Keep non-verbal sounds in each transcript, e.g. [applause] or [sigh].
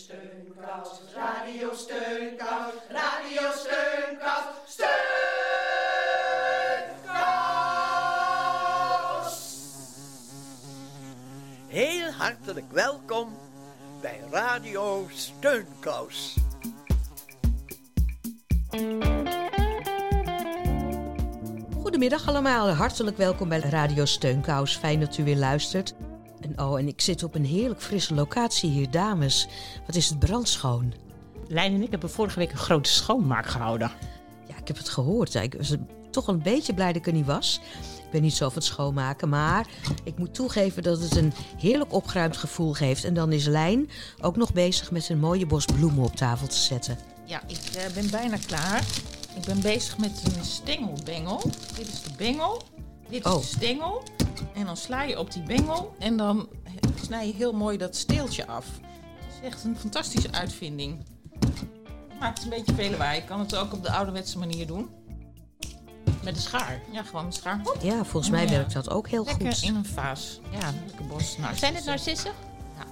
Steunkous, Radio Steunkous, Radio Steunkous, Steunkous. Heel hartelijk welkom bij Radio Steunkous. Goedemiddag allemaal, hartelijk welkom bij Radio Steunkous. Fijn dat u weer luistert. En oh, en ik zit op een heerlijk frisse locatie hier, dames. Wat is het brandschoon? Lijn en ik hebben vorige week een grote schoonmaak gehouden. Ja, ik heb het gehoord. Ik was toch een beetje blij dat ik er niet was. Ik ben niet zo van het schoonmaken, maar ik moet toegeven dat het een heerlijk opgeruimd gevoel geeft. En dan is Lijn ook nog bezig met een mooie bos bloemen op tafel te zetten. Ja, ik eh, ben bijna klaar. Ik ben bezig met een stengelbengel. Dit is de bengel. Dit is Oh. de stengel. En dan sla je op die bengel en dan snij je heel mooi dat steeltje af. Het is echt een fantastische uitvinding. Maakt een beetje veel lawaai. Ik kan het ook op de ouderwetse manier doen. Met een schaar. Ja, gewoon een schaar. Hop. Ja, volgens mij Ja. werkt dat ook heel Lekker goed. in een vaas. Ja, lekker bos. Nou, Zijn het narcissen? Ja.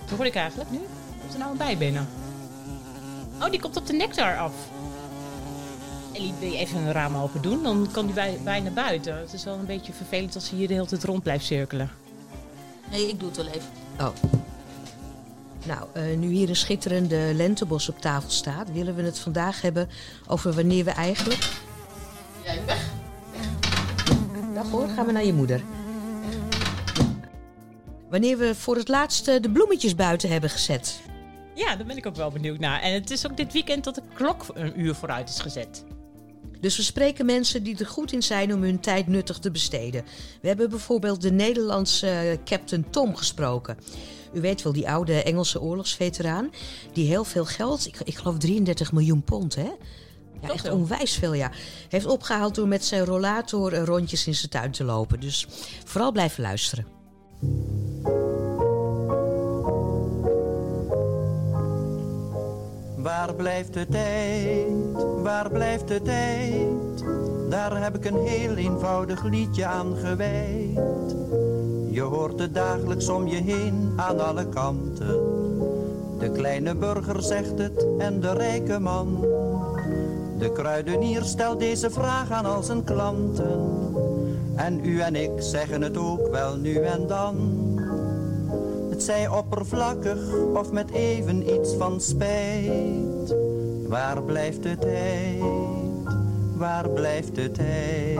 Wat hoor ik eigenlijk nu? Komt er nou een bij binnen? Oh, die komt op de nectar af. Ellie, wil je even een raam open doen? Dan kan die bij, bijna buiten. Het is wel een beetje vervelend als hij hier de hele tijd rond blijft cirkelen. Nee, ik doe het wel even. Oh. Nou, eh, nu hier een schitterende lentebos op tafel staat, willen we het vandaag hebben over wanneer we eigenlijk. Jij weg. Dag hoor, gaan we naar je moeder. Wanneer we voor het laatst eh, de bloemetjes buiten hebben gezet. Ja, daar ben ik ook wel benieuwd naar. En het is ook dit weekend dat de klok een uur vooruit is gezet. Dus we spreken mensen die er goed in zijn om hun tijd nuttig te besteden. We hebben bijvoorbeeld de Nederlandse eh, Captain Tom gesproken. U weet wel, die oude Engelse oorlogsveteraan. Die heel veel geld, ik, ik geloof 33 miljoen pond, hè? Ja, echt onwijs veel, ja. Heeft opgehaald door met zijn rollator eh, rondjes in zijn tuin te lopen. Dus vooral blijven luisteren. Waar blijft de tijd? Waar blijft de tijd? Daar heb ik een heel eenvoudig liedje aan gewijd. Je hoort het dagelijks om je heen aan alle kanten. De kleine burger zegt het en de rijke man. De kruidenier stelt deze vraag aan al zijn klanten. En u en ik zeggen het ook wel nu en dan. Het zij oppervlakkig of met even iets van spijt. Waar blijft de tijd? Waar blijft de tijd?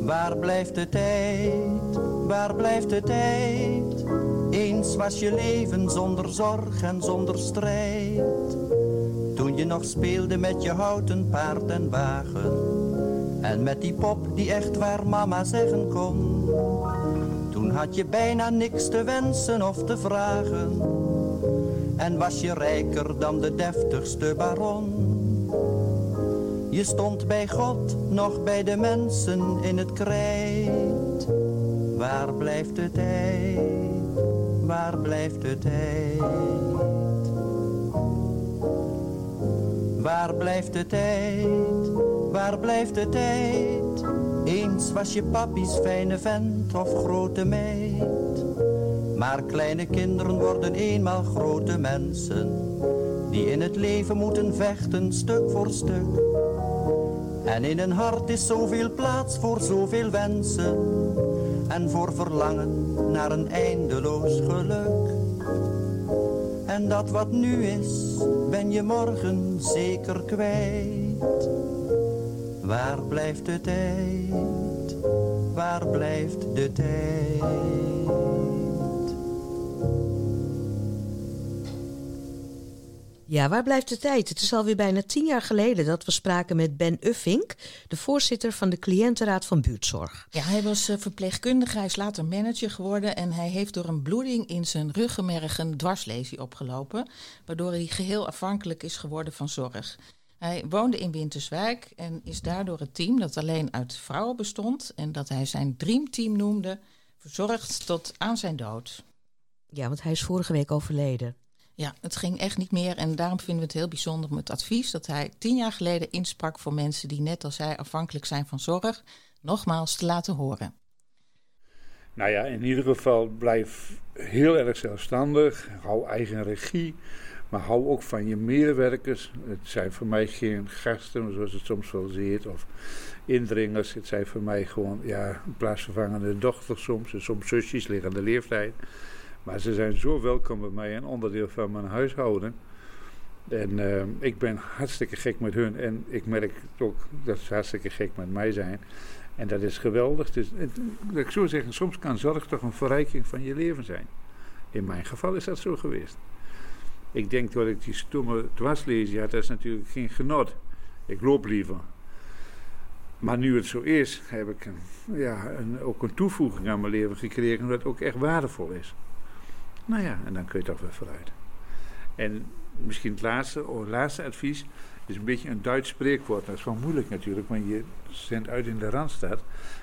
Waar blijft de tijd? Waar blijft de tijd? Eens was je leven zonder zorg en zonder strijd. Toen je nog speelde met je houten paard en wagen. En met die pop die echt waar mama zeggen kon. Had je bijna niks te wensen of te vragen. En was je rijker dan de deftigste baron. Je stond bij God, nog bij de mensen in het krijt. Waar blijft de tijd? Waar blijft de tijd? Waar blijft de tijd? Waar blijft de tijd? Eens was je papies fijne vent of grote meid. Maar kleine kinderen worden eenmaal grote mensen. Die in het leven moeten vechten stuk voor stuk. En in een hart is zoveel plaats voor zoveel wensen. En voor verlangen naar een eindeloos geluk. En dat wat nu is, ben je morgen zeker kwijt. Waar blijft de tijd? Waar blijft de tijd? Ja, waar blijft de tijd? Het is alweer bijna tien jaar geleden dat we spraken met Ben Uffink, de voorzitter van de cliëntenraad van buurtzorg. Ja, hij was eh, verpleegkundige, hij is later manager geworden en hij heeft door een bloeding in zijn ruggenmerg een dwarslesie opgelopen, waardoor hij geheel afhankelijk is geworden van zorg. Hij woonde in Winterswijk en is daardoor het team dat alleen uit vrouwen bestond en dat hij zijn dreamteam noemde, verzorgd tot aan zijn dood. Ja, want hij is vorige week overleden. Ja, het ging echt niet meer en daarom vinden we het heel bijzonder om het advies dat hij tien jaar geleden insprak voor mensen die net als hij afhankelijk zijn van zorg, nogmaals te laten horen. Nou ja, in ieder geval blijf heel erg zelfstandig. Hou eigen regie. Maar hou ook van je medewerkers. Het zijn voor mij geen gasten, zoals het soms wel ziet. Of indringers. Het zijn voor mij gewoon ja, plaatsvervangende dochters soms. En soms zusjes liggen de leeftijd. Maar ze zijn zo welkom bij mij en onderdeel van mijn huishouden. En uh, ik ben hartstikke gek met hun. En ik merk ook dat ze hartstikke gek met mij zijn. En dat is geweldig. Dus, het, ik zou zeggen, soms kan zorg toch een verrijking van je leven zijn. In mijn geval is dat zo geweest. Ik denk dat ik die stomme dwarslezing had, dat is natuurlijk geen genot. Ik loop liever. Maar nu het zo is, heb ik een, ja, een, ook een toevoeging aan mijn leven gekregen, dat ook echt waardevol is. Nou ja, en dan kun je toch weer vooruit. En misschien het laatste, oh, laatste advies is een beetje een Duits spreekwoord. Dat is wel moeilijk natuurlijk, want je zendt uit in de Randstad.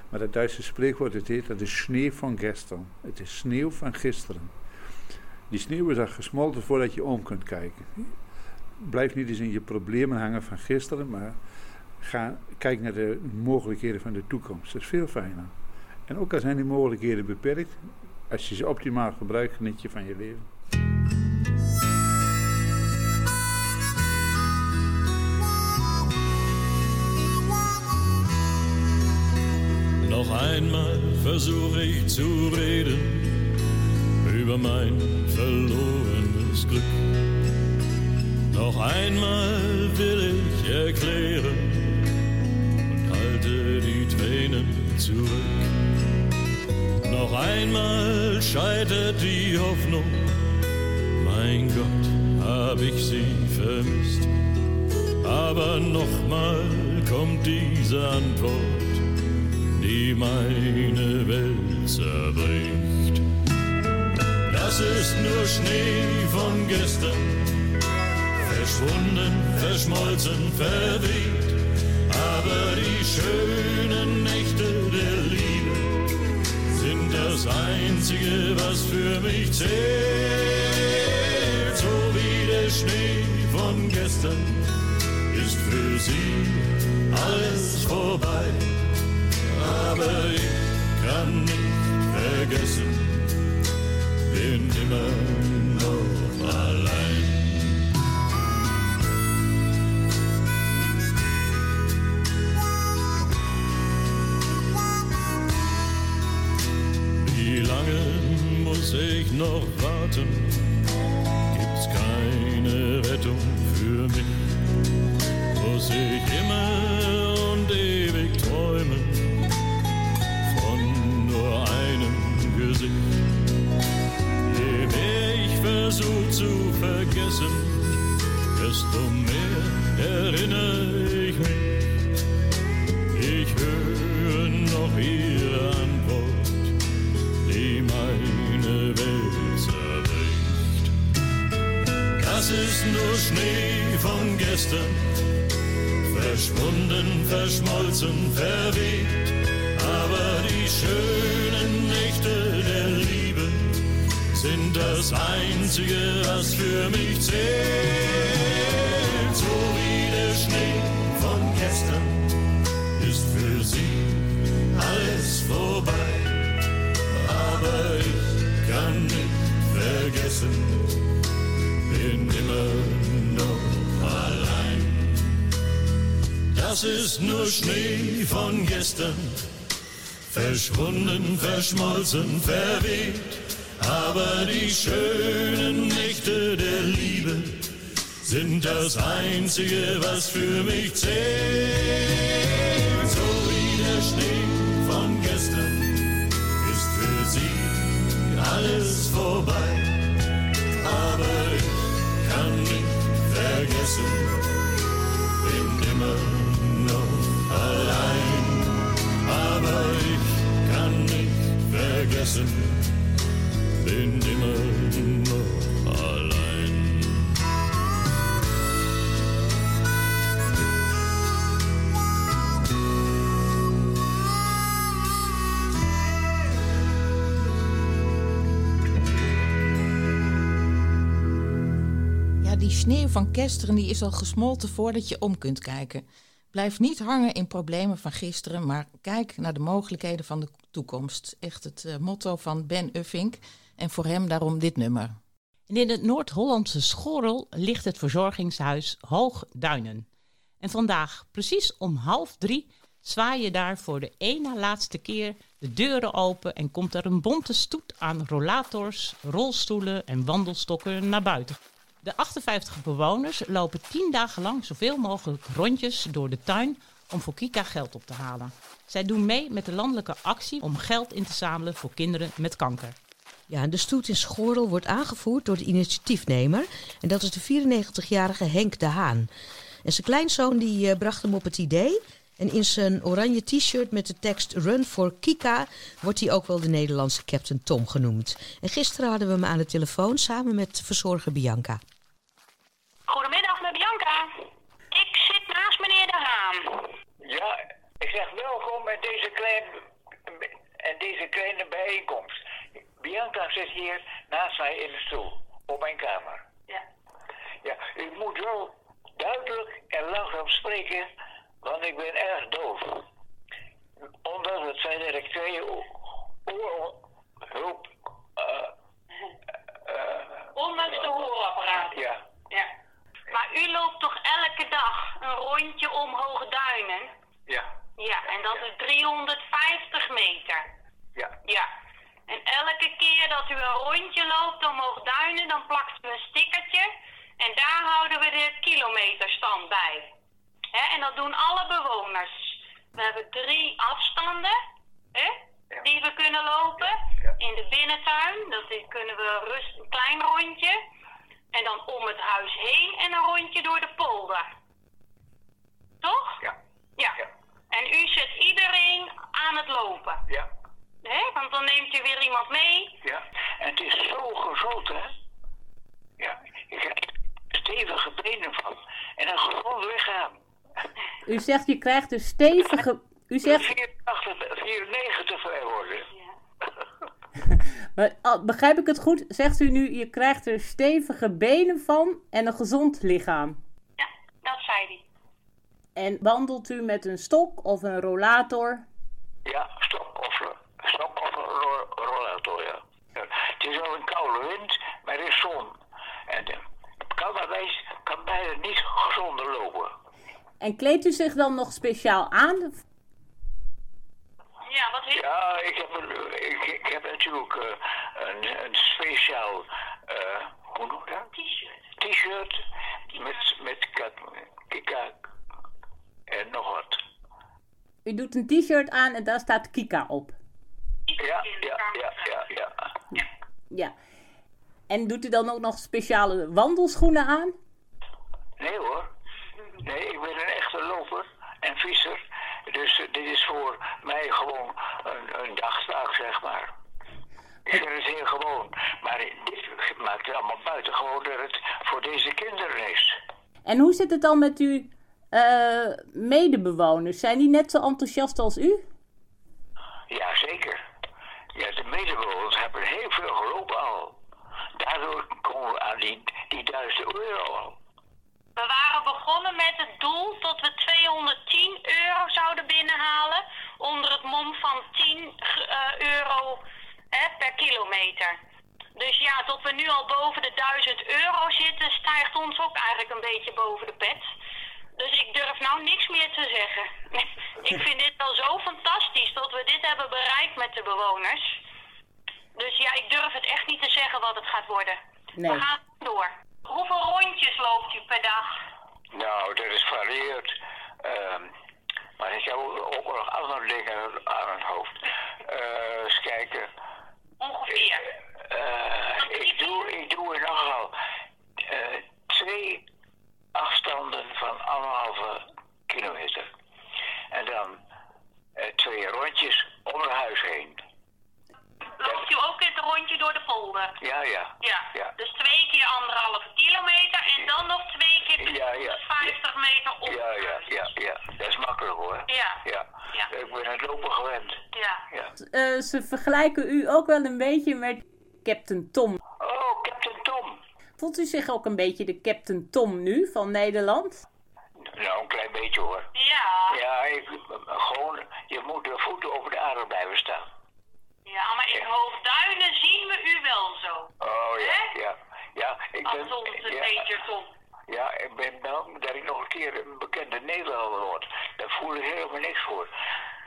Maar dat Duitse spreekwoord, het heet, dat is sneeuw van gisteren. Het is sneeuw van gisteren. Die sneeuw is al gesmolten voordat je om kunt kijken. Blijf niet eens in je problemen hangen van gisteren, maar ga, kijk naar de mogelijkheden van de toekomst. Dat is veel fijner. En ook al zijn die mogelijkheden beperkt, als je ze optimaal gebruikt, geniet je van je leven. Noch einmal versuche ich zu reden über mein verlorenes Glück. Noch einmal will ich erklären und halte die Tränen zurück. Noch einmal scheitert die Hoffnung, mein Gott, hab ich sie vermisst. Aber nochmal kommt diese Antwort, die meine Welt zerbricht. Das ist nur Schnee von gestern, verschwunden, verschmolzen, verweht. Aber die schönen Nächte der Liebe sind das Einzige, was für mich zählt. So wie der Schnee von gestern ist für sie alles vorbei. Nur Schnee von gestern, verschwunden, verschmolzen, verweht. Aber die schönen Nächte der Liebe sind das Einzige, was für mich zählt. So wie der Schnee von gestern ist für sie alles vorbei. Aber ich kann nicht vergessen, bin immer allein. Ja, die sneeuw van Kesteren die is al gesmolten voordat je om kunt kijken. Blijf niet hangen in problemen van gisteren, maar kijk naar de mogelijkheden van de toekomst. Echt het eh, motto van Ben Uffink. En voor hem daarom dit nummer. In het Noord-Hollandse Schorrel ligt het verzorgingshuis Hoogduinen. En vandaag, precies om half drie, zwaai je daar voor de ene laatste keer de deuren open en komt er een bonte stoet aan rollators, rolstoelen en wandelstokken naar buiten. De 58 bewoners lopen tien dagen lang zoveel mogelijk rondjes door de tuin om voor Kika geld op te halen. Zij doen mee met de landelijke actie om geld in te zamelen voor kinderen met kanker. Ja, de stoet in Schorel wordt aangevoerd door de initiatiefnemer. En dat is de 94-jarige Henk de Haan. En zijn kleinzoon die eh, bracht hem op het idee. En in zijn oranje t-shirt met de tekst Run for Kika wordt hij ook wel de Nederlandse Captain Tom genoemd. En gisteren hadden we hem aan de telefoon samen met verzorger Bianca. Goedemiddag met Bianca. Ik zit naast meneer De Haan. Ja, ik zeg welkom bij deze kleine, en deze kleine bijeenkomst. Bianca zit hier naast mij in de stoel, op mijn kamer. Ja. Ja, u moet wel duidelijk en langzaam spreken, want ik ben erg doof. Omdat het zijn dat ik twee oorhulp... Uh, Ondanks de hoorapparaat. Ja. ja. Maar u loopt toch elke dag een rondje om Hoge Duinen? Ja. Ja, en dat is 350 meter. Ja. Ja. En elke keer dat u een rondje loopt om Hoge Duinen, dan plakt u een stickertje. En daar houden we de kilometerstand bij. Hè? En dat doen alle bewoners. We hebben drie afstanden die we kunnen lopen. In de binnentuin, dat is, kunnen we rust, een klein rondje. En dan om het huis heen en een rondje door de polder. Toch? Ja. Ja. En u zet iedereen aan het lopen. Ja. Hè? Want dan neemt u weer iemand mee. Ja. En het is zo gezond, hè? Ja. Je krijgt stevige benen van. En een gezond lichaam. U zegt je krijgt een stevige. U zegt. 84, 94 vrij worden. Maar, oh, begrijp ik het goed? Zegt u nu, je krijgt er stevige benen van en een gezond lichaam. Ja, dat zei hij. En wandelt u met een stok of een rollator? Ja, stok of, stok of een ro rollator, ja. Het is wel een koude wind, maar er is zon. En kan, daarbij, kan bijna niet gezonder lopen. En kleedt u zich dan nog speciaal aan? Ja, wat heeft... Ja, ik heb, een, ik, ik heb natuurlijk uh, een, een speciaal, uh, hoe noem je dat? T-shirt. T-shirt met, met kika en nog wat. U doet een t-shirt aan en daar staat Kika op. Ja, ja, ja, ja, ja. Ja. En doet u dan ook nog speciale wandelschoenen aan? Nee hoor. Nee, ik ben een echte loper en fietser. Dus uh, dit is voor mij gewoon een, een dagtaak, zeg maar. Het heel gewoon. Maar dit maakt het allemaal buitengewoon dat het voor deze kinderen is. En hoe zit het dan met uw uh, medebewoners? Zijn die net zo enthousiast als u? Ja, zeker. Ja, de medebewoners hebben heel veel gelopen al. Daardoor komen we aan die, die duizend euro al. We waren begonnen met het doel tot we 210 euro zouden binnenhalen. Onder het mom van 10 uh, euro hè, per kilometer. Dus ja, tot we nu al boven de 1000 euro zitten, stijgt ons ook eigenlijk een beetje boven de pet. Dus ik durf nou niks meer te zeggen. [laughs] ik vind dit wel zo fantastisch dat we dit hebben bereikt met de bewoners. Dus ja, ik durf het echt niet te zeggen wat het gaat worden. Nee. We gaan door. Hoeveel rondjes loopt u per dag? Nou, dat is varieert. Uh, maar ik heb ook nog andere dingen aan het hoofd. Uh, eens kijken. Ongeveer. Uh, ik, doe, ik doe in nogal uh, twee afstanden van anderhalve kilometer. En dan twee rondjes om het huis heen. Loopt u ook het rondje door de polder? Ja, ja. Ja. ja. Dus twee keer anderhalve kilometer en dan nog twee keer ja, ja. 50 meter op. Ja, ja, ja, ja. Dat is makkelijk hoor. Ja. ja. ja. Ik ben het lopen gewend. Ja. ja. Uh, ze vergelijken u ook wel een beetje met Captain Tom. Oh, Captain Tom. Voelt u zich ook een beetje de Captain Tom nu van Nederland? Nou, een klein beetje hoor. Ja. Ja, ik, gewoon, je moet de voeten over de aarde blijven staan. Ja, maar in Hoofdduinen zien we u wel zo. Oh ja, ja. Ja, ik ben, Als onze ja, Peterson. ja, ik ben bang dat ik nog een keer een bekende Nederlander word. Daar voel ik helemaal niks voor.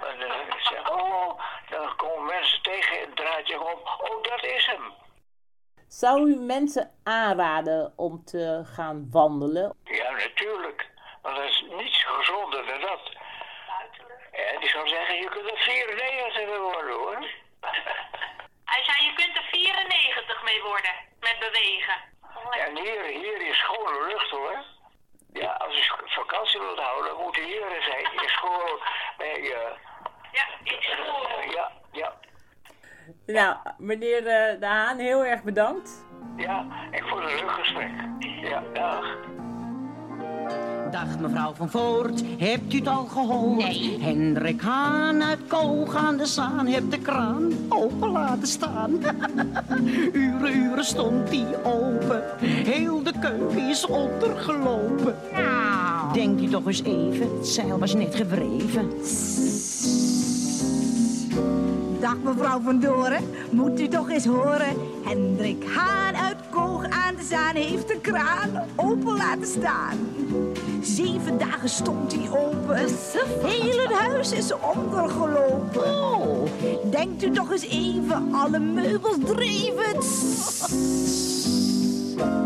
En dan zeg [laughs] oh, dan komen mensen tegen en draait je om. Oh, dat is hem. Zou u mensen aanraden om te gaan wandelen? Ja, natuurlijk. Want dat is niets gezonder dan dat. Ja, die zou zeggen, je kunt er 94 worden hoor. Hij zei, je kunt er 94 mee worden. Met bewegen. En hier, hier is schone lucht hoor. Ja, als je vakantie wilt houden, moet je hier zijn. In school, bij, uh, Ja, in school. ja, ja. Nou, meneer eh, De Haan, heel erg bedankt. Ja, ik vond het een leuk gesprek. Ja, dag. Dag mevrouw van Voort, hebt u het al gehoord? Nee. Hendrik Haan uit Koog aan de Zaan heeft de kraan open laten staan. [laughs] uren, uren stond die open, heel de keuken is ondergelopen. Nou. Denkt u toch eens even, het zeil was net gewreven. Dag mevrouw van Doren, moet u toch eens horen. Hendrik Haan uit Koog aan de Zaan heeft de kraan open laten staan. Zeven dagen stond hij open. Heel het huis is ondergelopen. Oh. Denkt u toch eens even, alle meubels dreven.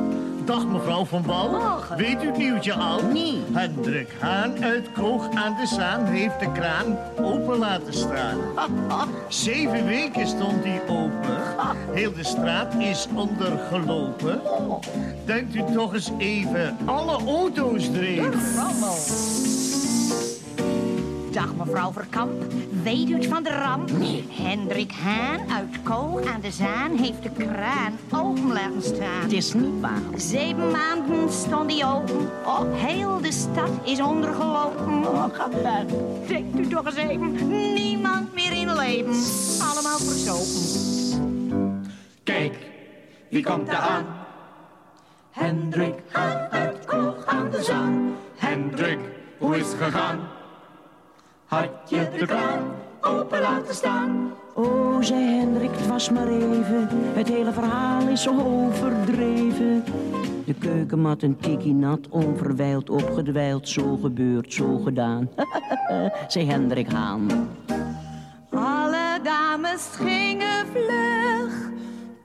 [laughs] Dag mevrouw van Wal. Weet u het nieuwtje al? Nee. Hendrik Haan uit Koog aan de Zaan heeft de kraan open laten staan. [laughs] Zeven weken stond hij open. [laughs] Heel de straat is ondergelopen. Denkt u toch eens even, alle auto's dreven. Dag mevrouw Verkamp, weet u het van de ramp? Hendrik Haan uit Koog aan de Zaan heeft de kraan open laten staan. Het is niet waar. Zeven maanden stond die open. Oh, heel de stad is ondergelopen. Oh, Denkt u toch eens even, niemand meer in leven. Allemaal verzopen. Kijk, wie komt er aan? Hendrik Haan uit Koog aan de Zaan. Hendrik, hoe is het gegaan? Had je de kraan open laten staan? Oh, zei Hendrik, het was maar even. Het hele verhaal is zo overdreven. De keukenmat een tikkie nat, onverwijld opgedwijld. Zo gebeurd, zo gedaan. [laughs] zei Hendrik Haan. Alle dames gingen vlug,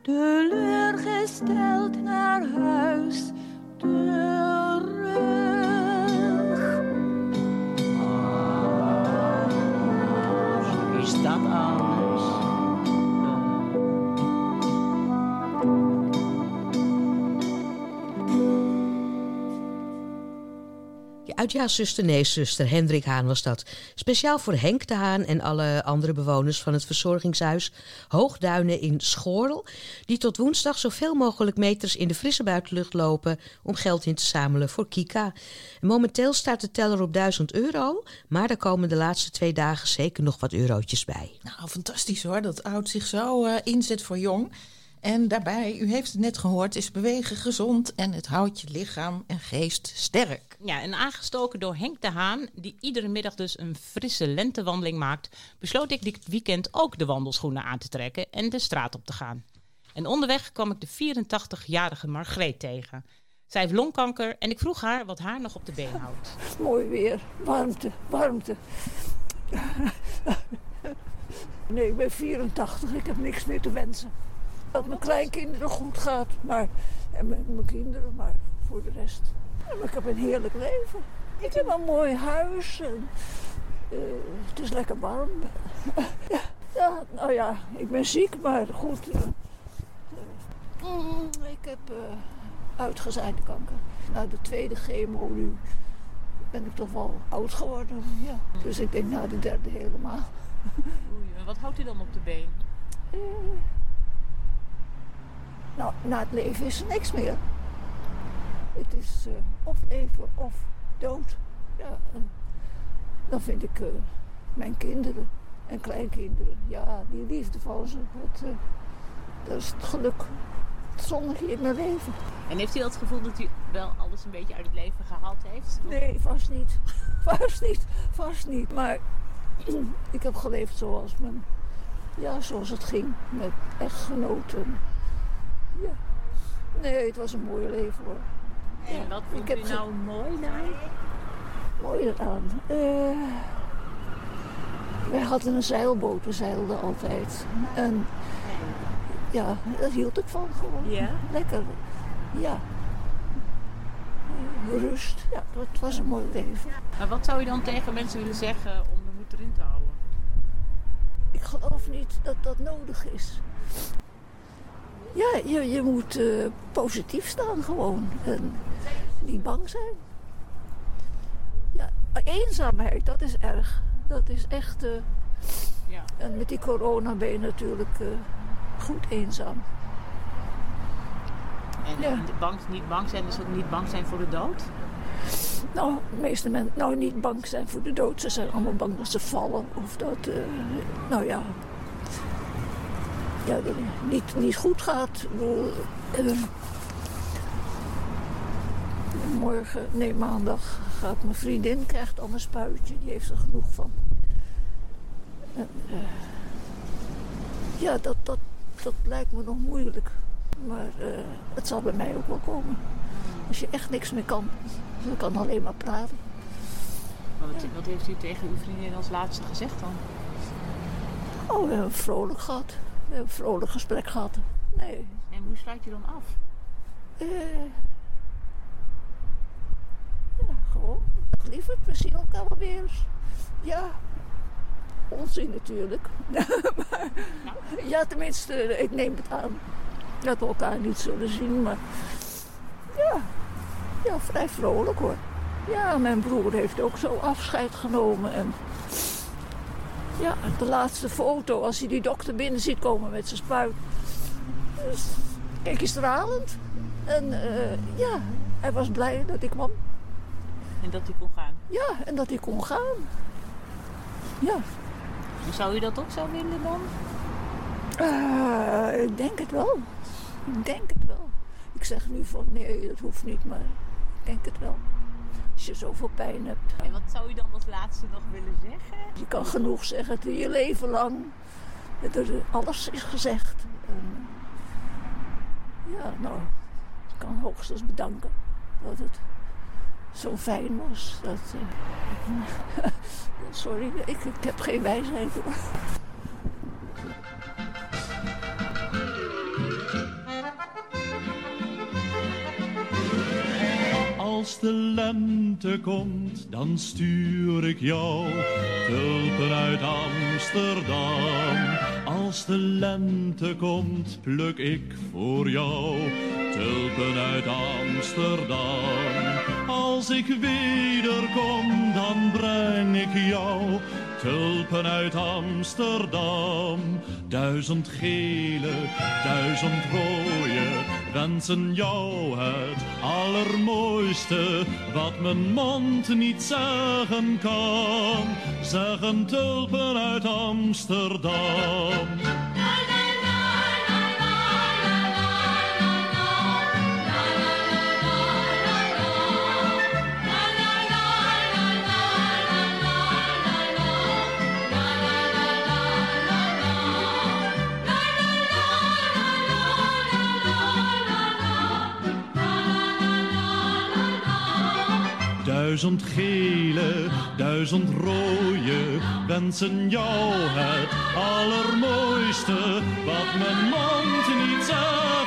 teleurgesteld naar huis terug. Ja, zuster, nee, zuster. Hendrik Haan was dat. Speciaal voor Henk de Haan en alle andere bewoners van het verzorgingshuis Hoogduinen in Schoorl. Die tot woensdag zoveel mogelijk meters in de frisse buitenlucht lopen om geld in te zamelen voor Kika. En momenteel staat de teller op 1000 euro, maar er komen de laatste twee dagen zeker nog wat eurotjes bij. Nou, fantastisch hoor, dat oud zich zo eh, inzet voor jong. En daarbij, u heeft het net gehoord, is bewegen gezond en het houdt je lichaam en geest sterk. Ja, en aangestoken door Henk de Haan, die iedere middag dus een frisse lentewandeling maakt, besloot ik dit weekend ook de wandelschoenen aan te trekken en de straat op te gaan. En onderweg kwam ik de 84-jarige Margreet tegen. Zij heeft longkanker en ik vroeg haar wat haar nog op de been houdt. Mooi weer, warmte, warmte. Nee, ik ben 84, ik heb niks meer te wensen. Dat mijn kleinkinderen goed gaat, maar, en mijn, mijn kinderen, maar voor de rest. Ja, maar ik heb een heerlijk leven. Ik heb een mooi huis. En, eh, het is lekker warm. [laughs] ja, ja, nou ja, ik ben ziek, maar goed. eh, eh, ik heb uitgezaaide kanker. Na de tweede chemo nu ben ik toch wel oud geworden. Ja. Dus ik denk na de derde helemaal. Oei, wat houdt u dan op de been? Nou, na het leven is er niks meer. Het is eh, of leven of dood. Ja, dan vind ik eh, mijn kinderen en kleinkinderen, ja, die liefde van ze, dat, eh, dat is het geluk. zonnige in mijn leven. En heeft u dat gevoel dat u wel alles een beetje uit het leven gehaald heeft? Nee, vast niet. [laughs] Vast niet. Vast niet. Maar [clears throat] ik heb geleefd zoals, mijn, ja, zoals het ging. Met echtgenoten. Ja. Nee, het was een mooi leven hoor. En wat vindt u ge- nou mooi? Mooi eraan. Eh, wij hadden een zeilboot, we zeilden altijd. En ja, daar hield ik van gewoon. Ja? Lekker. Ja. Rust. Ja, het was een mooi leven. Maar wat zou u dan tegen mensen willen zeggen om de moed erin te houden? Ik geloof niet dat dat nodig is. Ja, je, je moet eh, positief staan gewoon. En niet bang zijn. Ja, eenzaamheid, dat is erg. Dat is echt... eh, Ja. En met die corona ben je natuurlijk eh, goed eenzaam. En Ja. bang, niet bang zijn is ook niet bang zijn voor de dood? Nou, de meeste mensen nou niet bang zijn voor de dood. Ze zijn allemaal bang dat ze vallen. Of dat, nou ja, ja niet, niet goed gaat. Eh, morgen, nee maandag, gaat mijn vriendin, krijgt al een spuitje. Die heeft er genoeg van. En, eh, ja, dat, dat, dat lijkt me nog moeilijk. Maar eh, het zal bij mij ook wel komen. Als je echt niks meer kan. Je kan alleen maar praten. Maar Wat, wat heeft u tegen uw vriendin als laatste gezegd dan? Oh, we hebben vrolijk gehad. We hebben een vrolijk gesprek gehad. Nee. En hoe sluit je dan af? Eh, ja, gewoon. Lieverd, we zien elkaar wel weer eens. Ja. Onzin natuurlijk. [laughs] maar, ja, tenminste, ik neem het aan. Dat we elkaar niet zullen zien, maar... Ja. Ja, vrij vrolijk hoor. Ja, mijn broer heeft ook zo afscheid genomen. En ja, de laatste foto, als hij die dokter binnen ziet komen met zijn spuit. Dus, kijk, is stralend. En eh, ja, hij was blij dat ik kwam. En dat u kon gaan? Ja, en dat ik kon gaan. Ja. Zou u dat ook zo willen dan? Eh, ik denk het wel. Ik denk het wel. Ik zeg nu van nee, dat hoeft niet, maar ik denk het wel. Als je zoveel pijn hebt. En wat zou u dan als laatste nog willen zeggen? Je kan genoeg zeggen het je leven lang. Alles is gezegd. En, ja, nou, ik kan hoogstens bedanken dat het zo fijn was. Dat, eh, [laughs] sorry, ik, ik heb geen wijsheid hoor. Als de lente komt, dan stuur ik jou tulpen uit Amsterdam. Als de lente komt, pluk ik voor jou tulpen uit Amsterdam. Als ik wederkom, dan breng ik jou tulpen uit Amsterdam. Duizend gele, duizend rode, wensen jou het allermooiste. Wat mijn mond niet zeggen kan, zeggen tulpen uit Amsterdam. Duizend gele, duizend rode, wensen jou het allermooiste. Wat mijn mond niet zeggen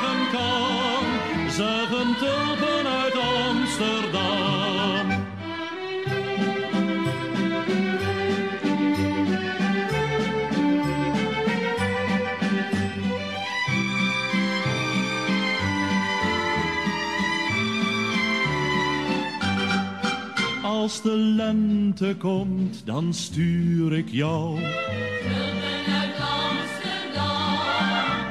Als de lente komt, dan stuur ik jou.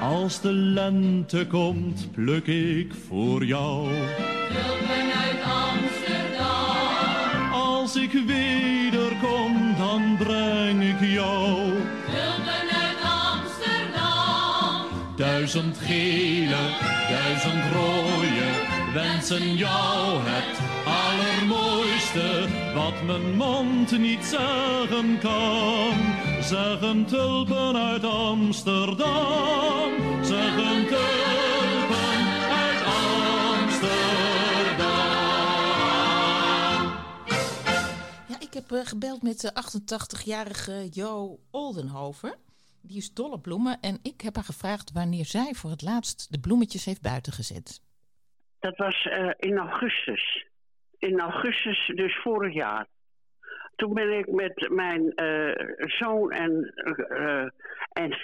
Als de lente komt, pluk ik voor jou. Als ik wederkom, dan breng ik jou Duizend gele, duizend rode wensen jou het allermooiste wat mijn mond niet zeggen kan. Zeggen tulpen uit Amsterdam, zeggen tulpen uit Amsterdam. Ja, ik heb eh, gebeld met de 88-jarige Jo Oldenhoven. Die is dol op bloemen en ik heb haar gevraagd wanneer zij voor het laatst de bloemetjes heeft buiten gezet. Dat was eh, in augustus. In augustus, dus vorig jaar. Toen ben ik met mijn eh, zoon en, eh, en,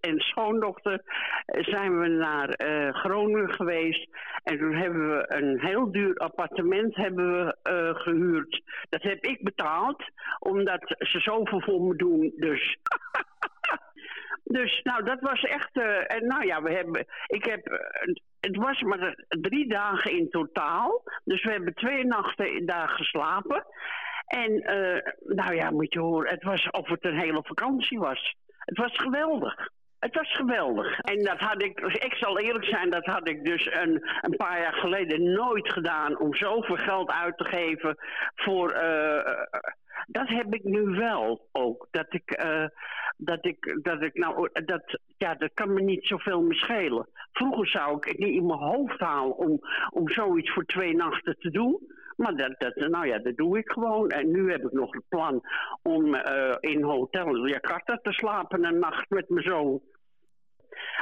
en, schoondochter zijn we naar eh, Groningen geweest. En toen hebben we een heel duur appartement hebben we, eh, gehuurd. Dat heb ik betaald, omdat ze zoveel voor me doen. Dus [laughs] Dus nou, dat was echt. eh, en nou ja, we hebben. Ik heb. eh, het was maar drie dagen in totaal. Dus we hebben twee nachten daar geslapen. En eh, nou ja, moet je horen, het was of het een hele vakantie was. Het was geweldig. Het was geweldig. En dat had ik, ik zal eerlijk zijn, dat had ik dus een, een paar jaar geleden nooit gedaan om zoveel geld uit te geven voor. Dat heb ik nu wel ook. Dat ik, eh, dat ik, dat ik nou, dat, ja, dat kan me niet zoveel meer schelen. Vroeger zou ik het niet in mijn hoofd halen om, om zoiets voor twee nachten te doen. Maar dat, dat, nou ja, dat doe ik gewoon. En nu heb ik nog het plan om eh, in Hotel Jakarta te slapen een nacht met mijn zoon.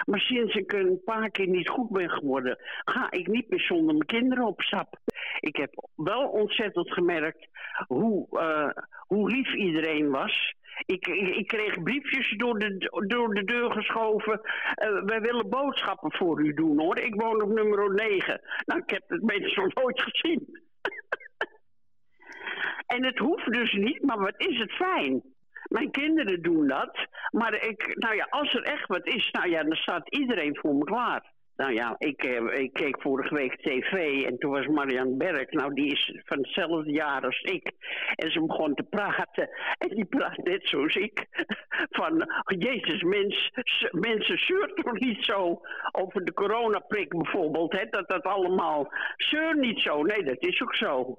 Maar sinds ik een paar keer niet goed ben geworden, ga ik niet meer zonder mijn kinderen op stap. Ik heb wel ontzettend gemerkt hoe, eh, hoe lief iedereen was. Ik, ik, kreeg briefjes door de, door de deur geschoven. Eh, wij willen boodschappen voor u doen hoor. Ik woon op nummer 9. Nou, ik heb het nog [laughs] nooit gezien. [laughs] en het hoeft dus niet, maar wat is het fijn. Mijn kinderen doen dat. Maar ik, nou ja, als er echt wat is, nou ja, dan staat iedereen voor me klaar. Nou ja, ik, eh, ik keek vorige week tv en toen was Marianne Berg. Nou, die is van hetzelfde jaar als ik. En ze begon te praten. En die praat net zoals ik. Van, oh, jezus, mens, mensen zeuren toch niet zo over de coronaprik bijvoorbeeld. Hè? Dat dat allemaal... Zeur niet zo. Nee, dat is ook zo.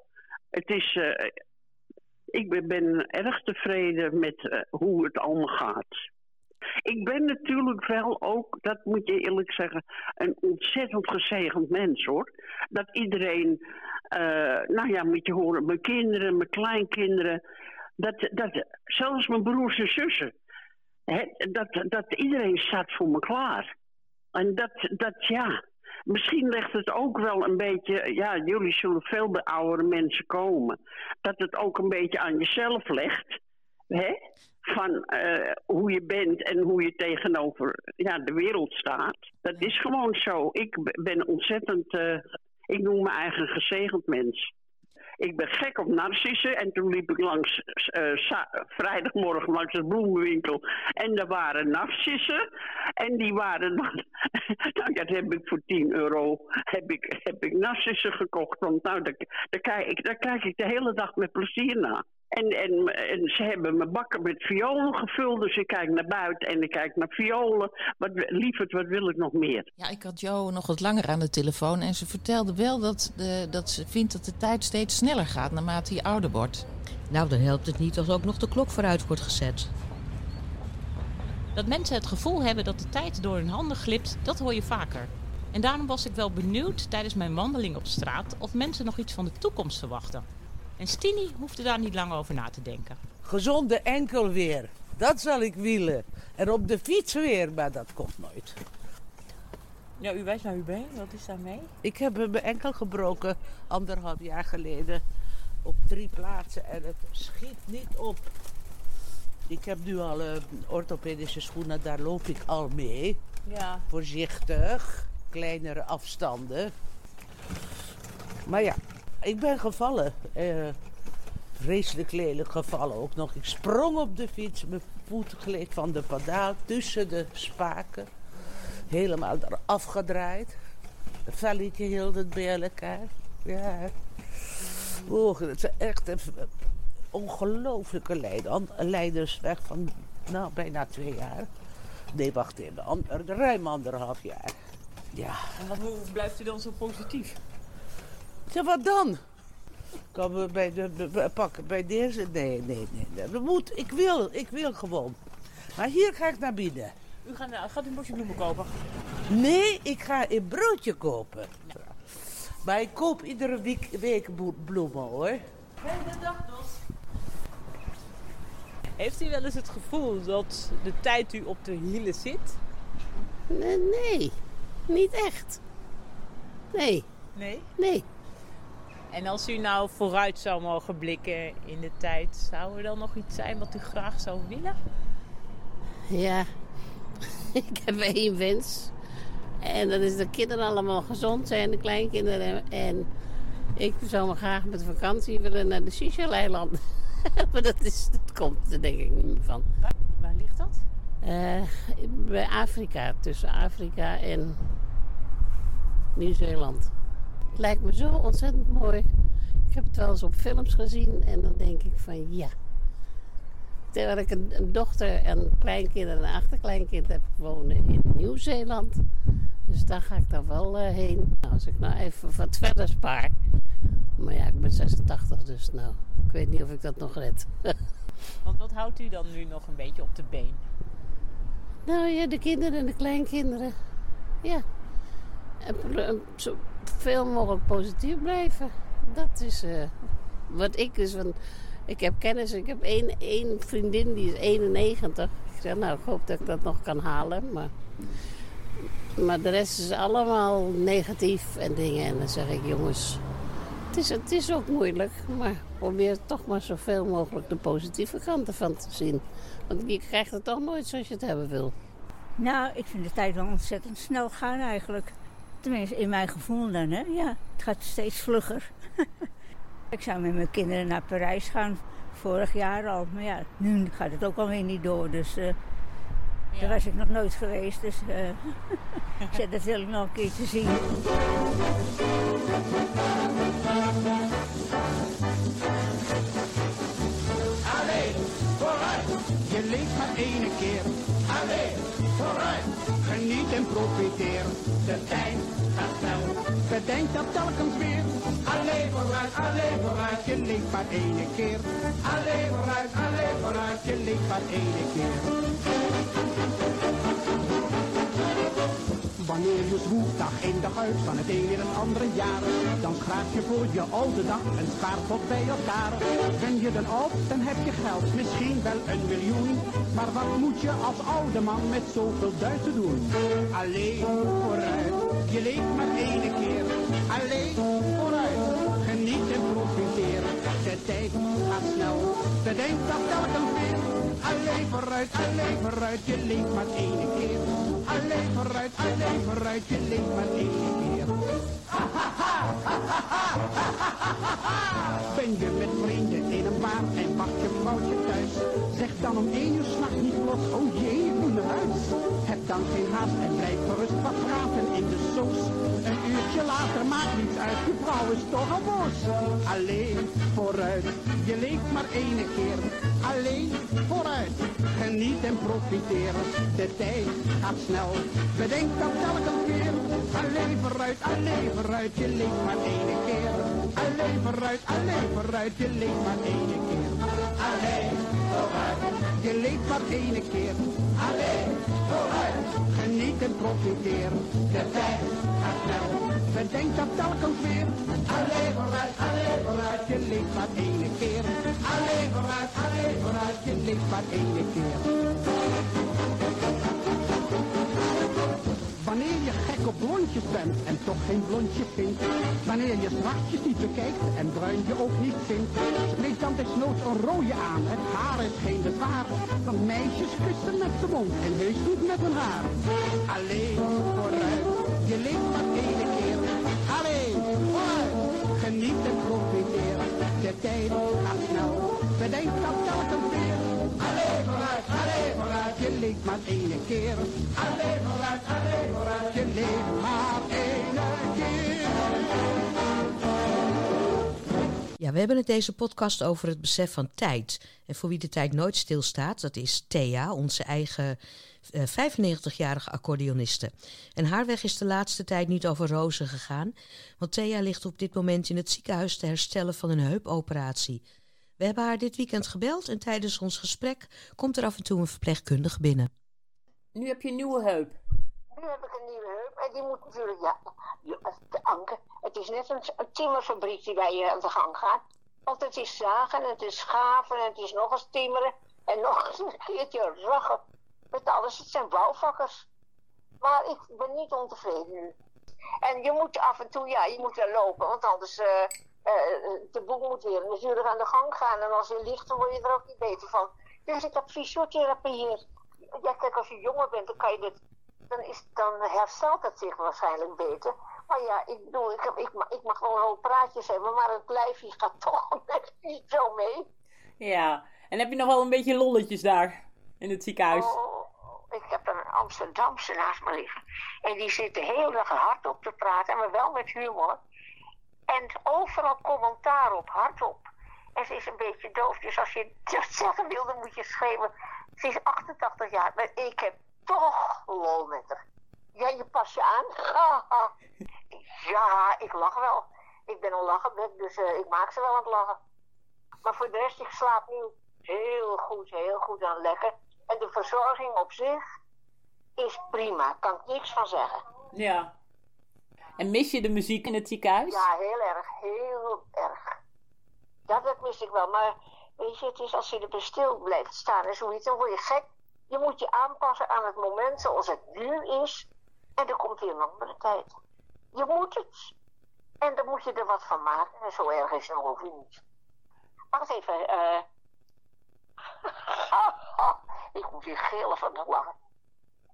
Het is... eh, ik ben, erg tevreden met eh, hoe het allemaal gaat. Ik ben natuurlijk wel ook, dat moet je eerlijk zeggen, een ontzettend gezegend mens hoor. Dat iedereen, eh, nou ja, moet je horen, mijn kinderen, mijn kleinkinderen, dat, dat, zelfs mijn broers en zussen, hè, dat, dat iedereen staat voor me klaar. En dat, dat ja, misschien legt het ook wel een beetje, ja, jullie zullen veel bij oudere mensen komen, dat het ook een beetje aan jezelf legt, hè? Van eh, hoe je bent en hoe je tegenover ja, de wereld staat. Dat is gewoon zo. Ik ben ontzettend, eh, ik noem me eigen gezegend mens. Ik ben gek op narcissen en toen liep ik langs eh, vrijdagmorgen langs de bloemenwinkel en daar waren narcissen en die waren dan, [laughs] nou dat heb ik voor 10 euro heb ik, heb ik narcissen gekocht, want nou daar, kijk ik, daar kijk ik de hele dag met plezier naar. En, en, en ze hebben mijn bakken met violen gevuld, dus ik kijk naar buiten en ik kijk naar violen. Wat, lieverd, wat wil ik nog meer? Ja, ik had Jo nog wat langer aan de telefoon en ze vertelde wel dat, de, dat ze vindt dat de tijd steeds sneller gaat naarmate je ouder wordt. Nou, dan helpt het niet als ook nog de klok vooruit wordt gezet. Dat mensen het gevoel hebben dat de tijd door hun handen glipt, dat hoor je vaker. En daarom was ik wel benieuwd tijdens mijn wandeling op straat of mensen nog iets van de toekomst verwachten. En Stini hoefde daar niet lang over na te denken. Gezonde enkel weer. Dat zal ik willen. En op de fiets weer, maar dat komt nooit. Ja, u wijst naar uw been. Wat is daarmee? Ik heb mijn enkel gebroken anderhalf jaar geleden op drie plaatsen en het schiet niet op. Ik heb nu al eh, orthopedische schoenen, daar loop ik al mee. Ja. Voorzichtig, kleinere afstanden. Maar ja, ik ben gevallen. Eh, vreselijk lelijk gevallen ook nog. Ik sprong op de fiets, mijn voet gleed van de pedaal tussen de spaken. Helemaal eraf gedraaid. De velletje hield het bij elkaar. Ja. Het is echt een ongelooflijke lijden. Leidersweg van nou, bijna twee jaar. Nee, wacht even. Ruim anderhalf jaar. Ja. En wat, hoe blijft u dan zo positief? Zeg, wat dan? Kan we bij de, pakken bij deze? Nee, nee, nee. Dat moet, ik wil, ik wil gewoon. Maar hier ga ik naar binnen. U gaat, gaat u een bosje bloemen kopen? Nee, ik ga een broodje kopen. Maar ik koop iedere week, week bloemen hoor. Fijne dag nog. Heeft u wel eens het gevoel dat de tijd u op de hielen zit? Nee, nee, niet echt. Nee. Nee? Nee. En als u nou vooruit zou mogen blikken in de tijd, zou er dan nog iets zijn wat u graag zou willen? Ja, [laughs] ik heb één wens. En dat is dat kinderen allemaal gezond zijn, de kleinkinderen. En ik zou me graag met vakantie willen naar de Seychelles-eilanden. [laughs] maar dat, is, dat komt er denk ik niet meer van. Waar ligt dat? Eh, bij Afrika, tussen Afrika en Nieuw-Zeeland. Lijkt me zo ontzettend mooi. Ik heb het wel eens op films gezien en dan denk ik van ja. Terwijl ik een, een dochter en kleinkind en een achterkleinkind heb wonen in Nieuw-Zeeland. Dus daar ga ik dan wel eh, heen. Nou, als ik nou even wat verder spaar. Maar ja, ik ben 86, dus nou, ik weet niet of ik dat nog red. [laughs] Want wat houdt u dan nu nog een beetje op de been? Nou ja, de kinderen en de kleinkinderen. Ja. En veel mogelijk positief blijven. Dat is eh, wat ik dus van. Ik heb kennis, ik heb één, één vriendin die is 91. Ik zeg, nou, ik hoop dat ik dat nog kan halen. Maar, maar de rest is allemaal negatief en dingen. En dan zeg ik, jongens, het is, het is ook moeilijk. Maar probeer toch maar zoveel mogelijk de positieve kanten van te zien. Want je krijgt het toch nooit zoals je het hebben wil. Nou, ik vind de tijd wel ontzettend snel gaan eigenlijk. Tenminste, in mijn gevoel dan, hè. Ja, het gaat steeds vlugger. [laughs] ik zou met mijn kinderen naar Parijs gaan, vorig jaar al. Maar ja, nu gaat het ook alweer niet door, dus... eh, Daar was ik nog nooit geweest, dus... [laughs] ik dat wil ik nog een keertje zien. En profiteer. De tijd gaat snel, bedenk dat telkens weer. Allee, vooruit, allee, vooruit, je leeft maar ene keer. Allee, vooruit, allee, vooruit, je leeft maar ene keer. Wanneer je zwoegt dag in dag uit van het een in het andere jaar, dan schraap je voor je oude dag een spaarpot bij elkaar. Ben je dan oud, dan heb je geld, misschien wel een miljoen. Maar wat moet je als oude man met zoveel duiten doen? Alleen vooruit, je leeft maar ene keer. Alleen vooruit, geniet en profiteer. De tijd gaat snel, bedenk dat telkens weer. Alleen vooruit, alleen vooruit, je leeft maar ene keer. Alleen vooruit, alleen vooruit, je leeft maar ene keer. Ben je met vrienden in een bar en wacht je vrouwtje thuis? Zeg dan om één uur s'nachts niet los, oh jee, ik moet. Heb dan geen haast en blijf gerust wat praten in de soos. Een uurtje later maakt niets uit, je vrouw is toch al boos. Alleen vooruit, je leeft maar ene keer. Alleen vooruit, geniet en profiteer. De tijd gaat snel, bedenk dat telkens weer. Alleen vooruit, alleen vooruit, je leeft maar ene keer. Alleen vooruit, alleen vooruit, je leeft maar ene keer. Alleen je leeft maar ene keer. Alleen vooruit, geniet en profiteer. De tijd gaat snel, bedenk dat telkens weer. Alleen vooruit, alleen vooruit, je leeft maar ene keer. Alleen vooruit, alleen vooruit, je leeft maar ene keer. Wanneer je gek op blondjes bent en toch geen blondje vindt. Wanneer je zwartjes niet bekijkt en bruin je ook niet vindt. Spreek dan desnoods een rode aan, het haar is geen bezwaar. Want meisjes kussen met de mond en heus niet met hun haar. Alleen vooruit, je leeft maar ene keer. Alleen vooruit, geniet en profiteer. De tijd gaat snel, bedenk dat telkens weer. Leeft maar ene keer. Alleen vooruit, alleen vooruit, je leeft maar ene keer. Ja, we hebben het deze podcast over het besef van tijd. En voor wie de tijd nooit stilstaat, dat is Thea, onze eigen eh, 95-jarige accordeoniste. En haar weg is de laatste tijd niet over rozen gegaan, want Thea ligt op dit moment in het ziekenhuis te herstellen van een heupoperatie. We hebben haar dit weekend gebeld en tijdens ons gesprek komt er af en toe een verpleegkundige binnen. Nu heb je een nieuwe heup. Nu heb ik een nieuwe heup en die moet natuurlijk, ja, de anker. Het is net een, een timmerfabriek die bij je aan de gang gaat. Want het is zagen en het is schaven en het is nog eens timmeren en nog eens een keertje raggen. Met alles, het zijn bouwvakkers. Maar ik ben niet ontevreden nu. En je moet af en toe, ja, je moet wel lopen, want anders, eh, de boel moet weer natuurlijk aan de gang gaan. En als je ligt, dan word je er ook niet beter van. Dus ik heb fysiotherapie hier. Ja, kijk, als je jonger bent, dan kan je dit dan, is, dan herstelt het zich waarschijnlijk beter. Maar ja, ik bedoel, ik, heb, ik, ma- ik mag wel een hoop praatjes hebben, maar het lijfje gaat [laughs] toch net niet zo mee. Ja. En heb je nog wel een beetje lolletjes daar in het ziekenhuis? Oh, ik heb een Amsterdamse naast me liggen. En die zit de hele dag hardop te praten, maar wel met humor. En overal commentaar op, hardop. En ze is een beetje doof, dus als je [laughs] dat zeggen wil, dan moet je schreeuwen. Ze is 88 jaar, maar ik heb toch lol met haar. Ja, je pas je aan. [laughs] Ja, ik lach wel. Ik ben een lachenbek, dus eh, ik maak ze wel aan het lachen. Maar voor de rest, ik slaap nu heel goed, heel goed aan lekker. En de verzorging op zich is prima, kan ik niks van zeggen. Ja. En mis je de muziek in het ziekenhuis? Ja, heel erg, heel erg. Ja, dat mis ik wel. Maar weet je, het is als je er stil blijft staan en zoiets, dan word je gek. Je moet je aanpassen aan het moment zoals het nu is. En er komt weer een andere tijd. Je moet het. En dan moet je er wat van maken. En zo erg is het ook niet. Wacht even. eh [laughs] ik moet weer gillen van het lachen.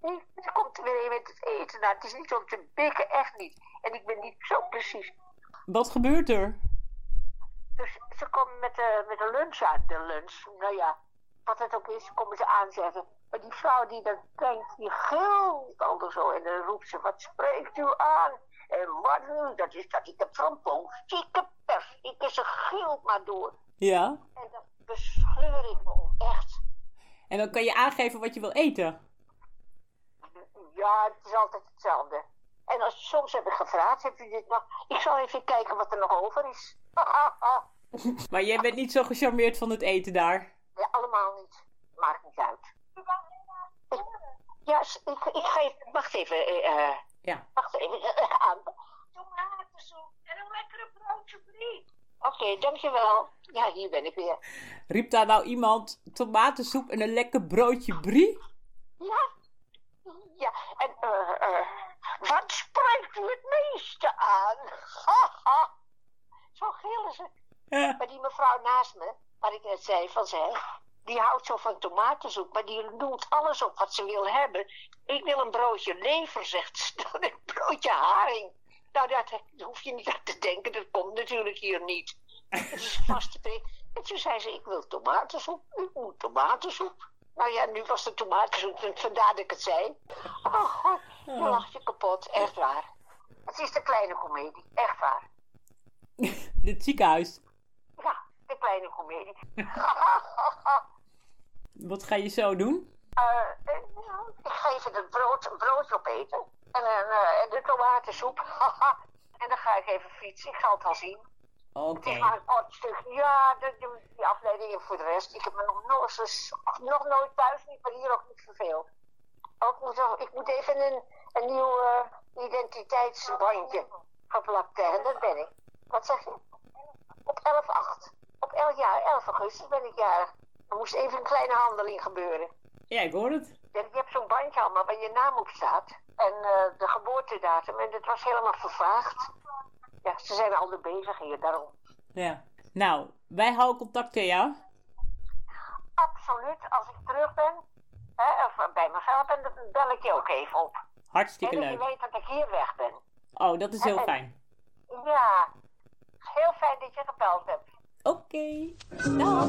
Nee, er komt weer een met het eten. Nou, het is niet om te bikken, echt niet. En ik ben niet zo precies. Wat gebeurt er? Dus ze komen met de, met de lunch aan. De lunch, nou ja, wat het ook is, komen ze aanzetten. Maar die vrouw die dat denkt, die gilt al zo. En dan roept ze, wat spreekt u aan? En wat nu? Dat is dat ik heb zo'n politieke pers. Ik is ze gilt maar door. Ja. En dan bescheur ik me om, echt. En dan kan je aangeven wat je wil eten. Ja, het is altijd hetzelfde. En als, soms heb ik gevraagd, heb u dit nog? Ik zal even kijken wat er nog over is. [laughs] Maar jij bent niet zo gecharmeerd van het eten daar. Ja, allemaal niet. Maakt niet uit. Ik- ja, ik, ik ga even... Wacht even. eh, eh, Ja. Wacht even. aan. Tomatensoep en een lekkere broodje brie. Oké, dankjewel. Ja, hier ben ik weer. Riep daar nou iemand tomatensoep en een lekker broodje brie? Ja. Ja, en eh, eh, wat spreekt u het meeste aan? [laughs] Haha. Zo gillen ze. Maar die mevrouw naast me, waar ik net zei van zij, die houdt zo van tomatensoep, maar die noemt alles op wat ze wil hebben. Ik wil een broodje lever, zegt ze [laughs] dan, een broodje haring. Nou, dat, daar hoef je niet aan te denken, dat komt natuurlijk hier niet. Het is vast te prik. En toen zei ze, ik wil tomatensoep, ik moet tomatensoep. Nou ja, nu was de tomatensoep, en vandaar dat ik het zei. Oh god, je lacht je kapot, echt waar. Het is de kleine komedie, echt waar. [laughs] Dit ziekenhuis. Ja, de kleine komedie. [laughs] Wat ga je zo doen? Eh, eh, nou, ik ga even het brood, broodje opeten. En, eh, en de tomatensoep. [laughs] en dan ga ik even fietsen. Ik zal het al zien. Oké. Stuk. Ja, de, de, die afleiding voor de rest. Ik heb me nog, nooit, nog nooit thuis niet, maar hier ook niet verveeld. Ook moet, ik moet even een, een nieuw identiteitsbandje geplakt hebben. Dat ben ik. Wat zeg je? Op 11-8. Op 11 jaar, 11 augustus ben ik jarig. Er moest even een kleine handeling gebeuren. Ja, ik hoor het. Je hebt zo'n bandje allemaal waar je naam op staat. En eh, de geboortedatum. En dat was helemaal vervaagd. Ja, ze zijn al bezig hier, daarom. Ja. Nou, wij houden contact met jou. Absoluut, als ik terug ben, hè, of bij mezelf ben, dan bel ik je ook even op. Hartstikke en dat je leuk. weet dat ik hier weg ben. Oh, dat is heel En- fijn. Ja, heel fijn dat je gebeld hebt. Oké. Dag.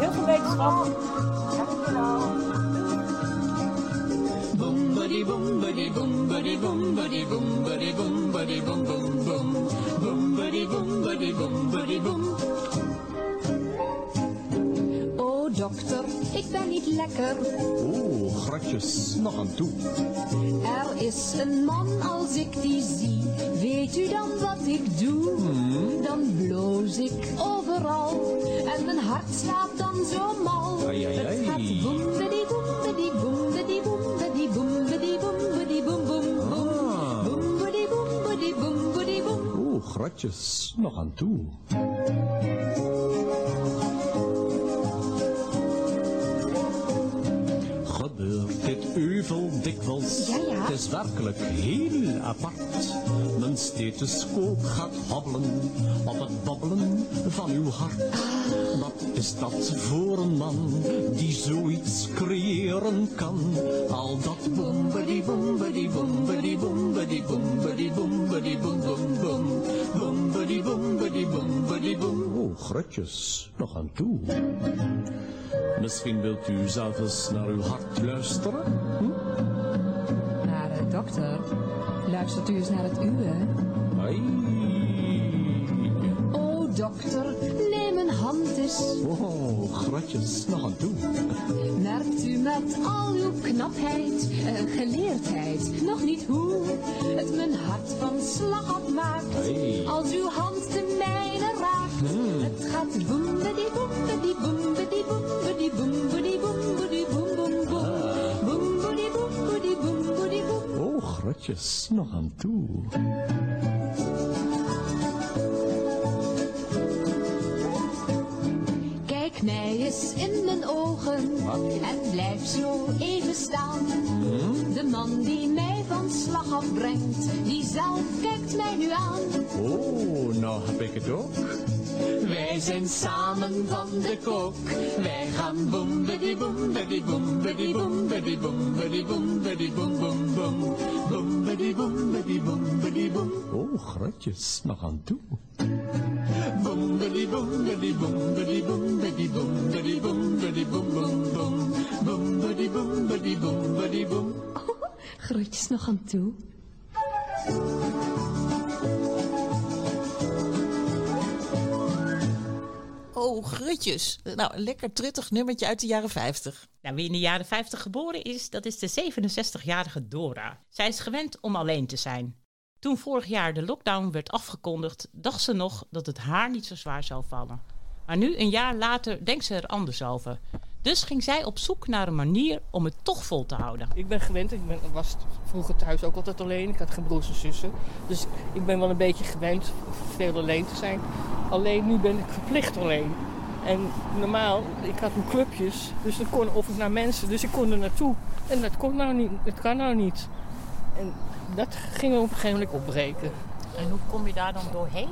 Heel veel wetenschap. Boom, buddy boom buddy boom buddy boom buddy boom buddy boom buddy boom boom boom boom buddy boom boom boom O dokter, ik ben niet lekker. Oeh, gratjes, nog aan toe. Er is een man als ik die zie, weet u dan wat ik doe? Hmm. Dan bloos ik overal en mijn hart slaat dan zo mal. Ai, ai, ai. Het gaat boem, gratjes, nog aan toe. Euvel dikwijls? Ja, ja. Het is werkelijk heel apart. Mijn stethoscoop gaat hobbelen op het babbelen van uw hart. Wat is dat voor een man die zoiets creëren kan? Al dat boembedi boembedi boembedi boembedi boembedi boembedi boem boem. Boem. Oh, grutjes, nog aan toe. Misschien wilt u zelf eens naar uw hart luisteren? Hm? Maar eh, dokter, luistert u eens naar het uwe? Ai. Oh dokter, Oh, gratjes, nog aan toe. Merkt u met al uw knapheid, eh, geleerdheid, nog niet hoe het mijn hart van slag afmaakt. Hey. Als uw hand de mijne raakt. Hmm. Het gaat boembedi boembedi boembedi boembedi boembedi boembedi boem boem boem. Boembedi boembedi boembedi boem. Oh, gratjes, nog aan toe. Eens in mijn ogen en blijf zo even staan. De man die mij van slag afbrengt, die zelf kijkt mij nu aan. Oh, nou heb ik het ook. Wij zijn samen van de kook. Wij gaan boem, bedi boem, bedi boem, bedi boem, bedi boem, bedi boem, bedi boem, boem, boem. Boem, bedi boem, bedi boem, bedi boem. Oh, gratjes, nog aan toe. [laughs] Groetjes nog aan toe. Oh, grutjes. Nou, een lekker truttig nummertje uit de jaren 50. Nou, wie in de jaren 50 geboren is, dat is de 67-jarige Dora. Zij is gewend om alleen te zijn. Toen vorig jaar de lockdown werd afgekondigd, dacht ze nog dat het haar niet zo zwaar zou vallen. Maar nu, een jaar later, denkt ze er anders over. Dus ging zij op zoek naar een manier om het toch vol te houden. Ik ben gewend, ik ben, was vroeger thuis ook altijd alleen. Ik had geen broers en zussen. Dus ik ben wel een beetje gewend veel alleen te zijn. Alleen nu ben ik verplicht alleen. En normaal, ik had mijn clubjes, dus dan kon of ik naar mensen, dus ik kon er naartoe. En dat kon nou niet, dat kan nou niet. En dat ging op een gegeven moment opbreken. En hoe kom je daar dan doorheen?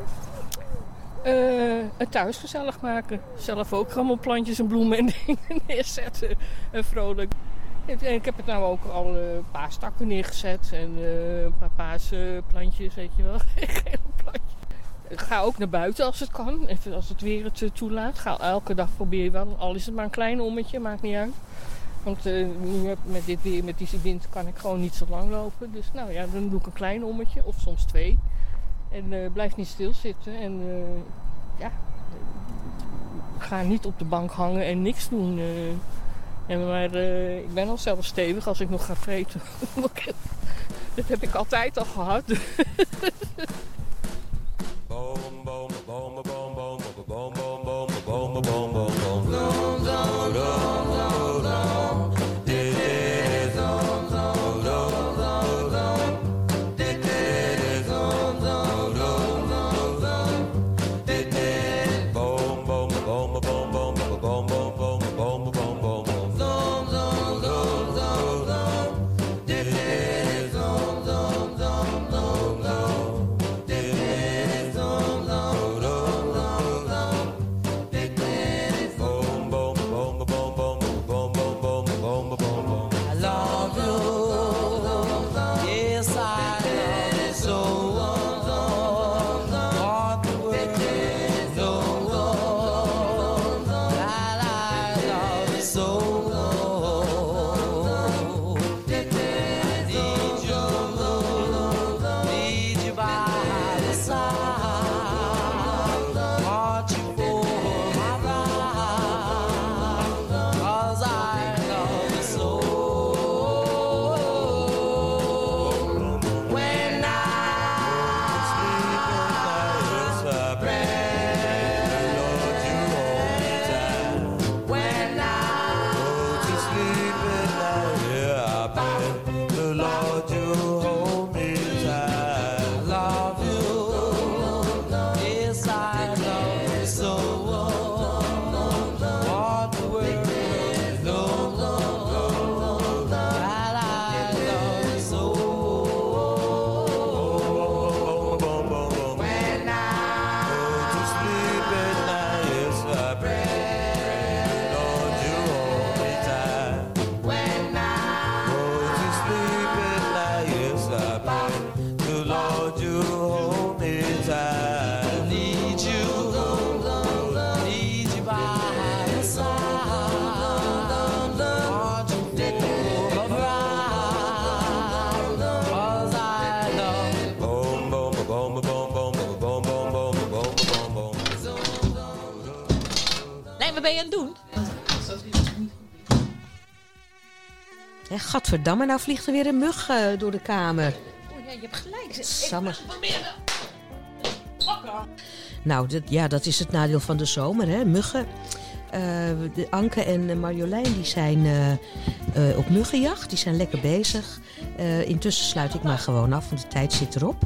Eh, het thuis gezellig maken. Zelf ook allemaal plantjes en bloemen en [laughs] dingen neerzetten. En vrolijk. En ik heb het nou ook al eh, een paar stakken neergezet. En eh, een paar paarse plantjes, weet je wel. [laughs] Gele plantjes. Ik ga ook naar buiten als het kan. Even als het weer het toelaat. Ga elke dag proberen wel. Al is het maar een klein ommetje, maakt niet uit. Want eh, nu met dit weer, met die wind, kan ik gewoon niet zo lang lopen. Dus nou ja, dan doe ik een klein ommetje. Of soms twee. En eh, blijf niet stilzitten. En eh, ja, ga niet op de bank hangen en niks doen. En maar ik ben al zelf stevig als ik nog ga vreten. [laughs] Dat heb ik altijd al gehad. [laughs] gadverdamme, nou vliegt er weer een mug eh, door de kamer. Oh ja, je hebt gelijk. Proberen. Nou, dat, ja, dat is het nadeel van de zomer, hè? Muggen. Eh, de Anke en Marjolein die zijn eh, op muggenjacht. Die zijn lekker bezig. Intussen sluit ik maar gewoon af, want de tijd zit erop.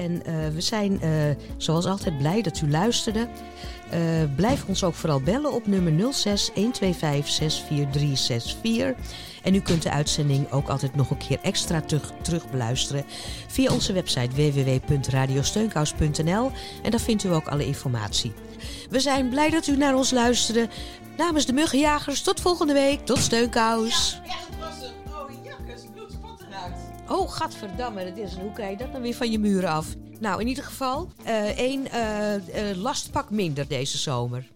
En eh, we zijn eh, zoals altijd blij dat u luisterde. Eh, blijf ons ook vooral bellen op nummer 06 125 64364. En u kunt de uitzending ook altijd nog een keer extra terug, terug beluisteren via onze website www.radiosteunkous.nl. En daar vindt u ook alle informatie. We zijn blij dat u naar ons luisterde. Namens de Muggenjagers, tot volgende week. Tot Steunkous. Oh, gadverdamme, dat is, hoe krijg je dat dan weer van je muren af? Nou, in ieder geval, eh, één eh, eh, lastpak minder deze zomer.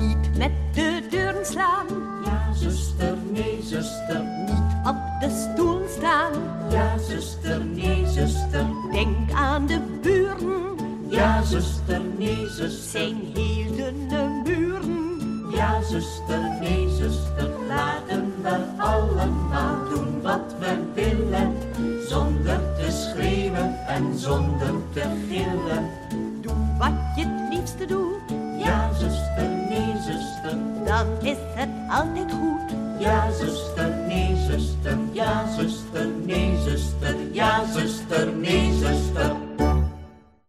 Niet met de deuren slaan. Ja, zuster, nee, zuster. Niet op de stoel staan. Ja, zuster, nee, zuster. Denk aan de buren. Ja, zuster, nee, zuster. Zijn heel dunne muren. Ja, zuster, nee, zuster. Laten we allemaal doen wat we willen. Zonder te schreeuwen en zonder te gillen. Doe wat je het liefste doet. Ja, zuster, nee, zuster. Dan is het altijd goed. Ja, zuster, nee, zuster. Ja, zuster, nee, zuster. Ja, zuster, nee, zuster.